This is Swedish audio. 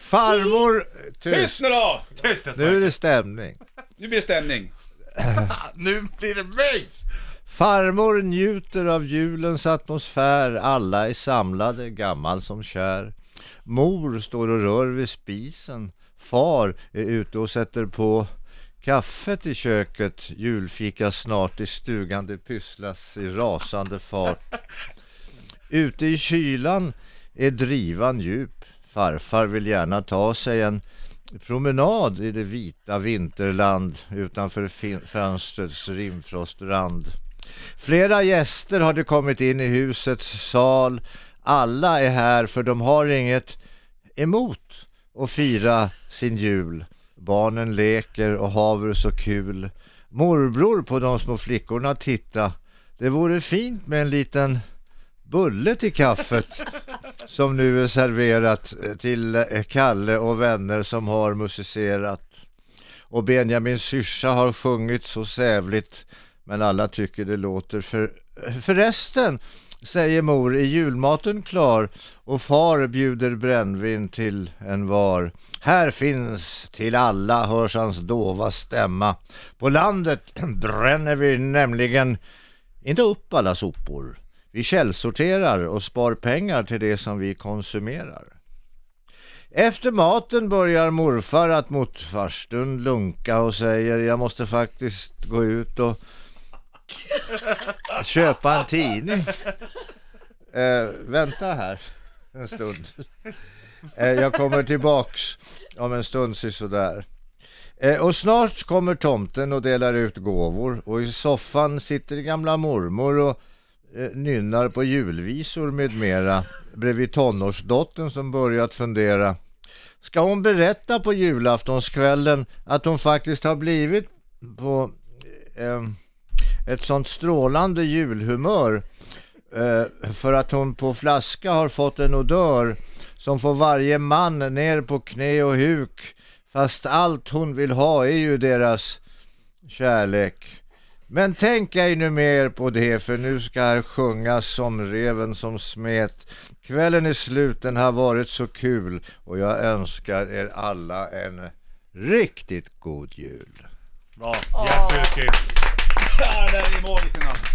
Farmor... Tyst Tyst! nu då! Nu är det stämning. Nu blir det stämning. Nu blir det mys! Farmor njuter av julens atmosfär, alla är samlade, gammal som kär. Mor står och rör vid spisen, far är ute och sätter på kaffet i köket, julfika snart i stugan, det pysslas i rasande fart. Ute i kylan är drivan djup, farfar vill gärna ta sig en promenad i det vita vinterland utanför fönstrets rimfrostrand. Flera gäster har kommit in i husets sal. Alla är här för de har inget emot att fira sin jul. Barnen leker och haver så kul. Morbror på de små flickorna titta. Det vore fint med en liten bulle till kaffet som nu är serverat till eh, Kalle och vänner som har musicerat. Och Benjamins syrsa har sjungit så sävligt men alla tycker det låter för... Förresten, säger mor, är julmaten klar och far bjuder brännvin till en var. Här finns till alla, hörs hans dova stämma. På landet bränner vi nämligen inte upp alla sopor. Vi källsorterar och spar pengar till det som vi konsumerar. Efter maten börjar morfar att mot farstun lunka och säger jag måste faktiskt gå ut och köpa en tidning. Eh, vänta här en stund. Eh, jag kommer tillbaks om en stund sådär. Eh, och snart kommer tomten och delar ut gåvor och i soffan sitter gamla mormor och eh, nynnar på julvisor med mera bredvid tonårsdottern som börjat fundera. Ska hon berätta på julaftonskvällen att hon faktiskt har blivit på eh, ett sånt strålande julhumör eh, för att hon på flaska har fått en odör som får varje man ner på knä och huk fast allt hon vill ha är ju deras kärlek. Men tänk ej nu mer på det för nu ska här sjungas som reven som smet. Kvällen är slut, den har varit så kul och jag önskar er alla en riktigt god jul. Bra, Fylking. Ja, det är magiskt alltså.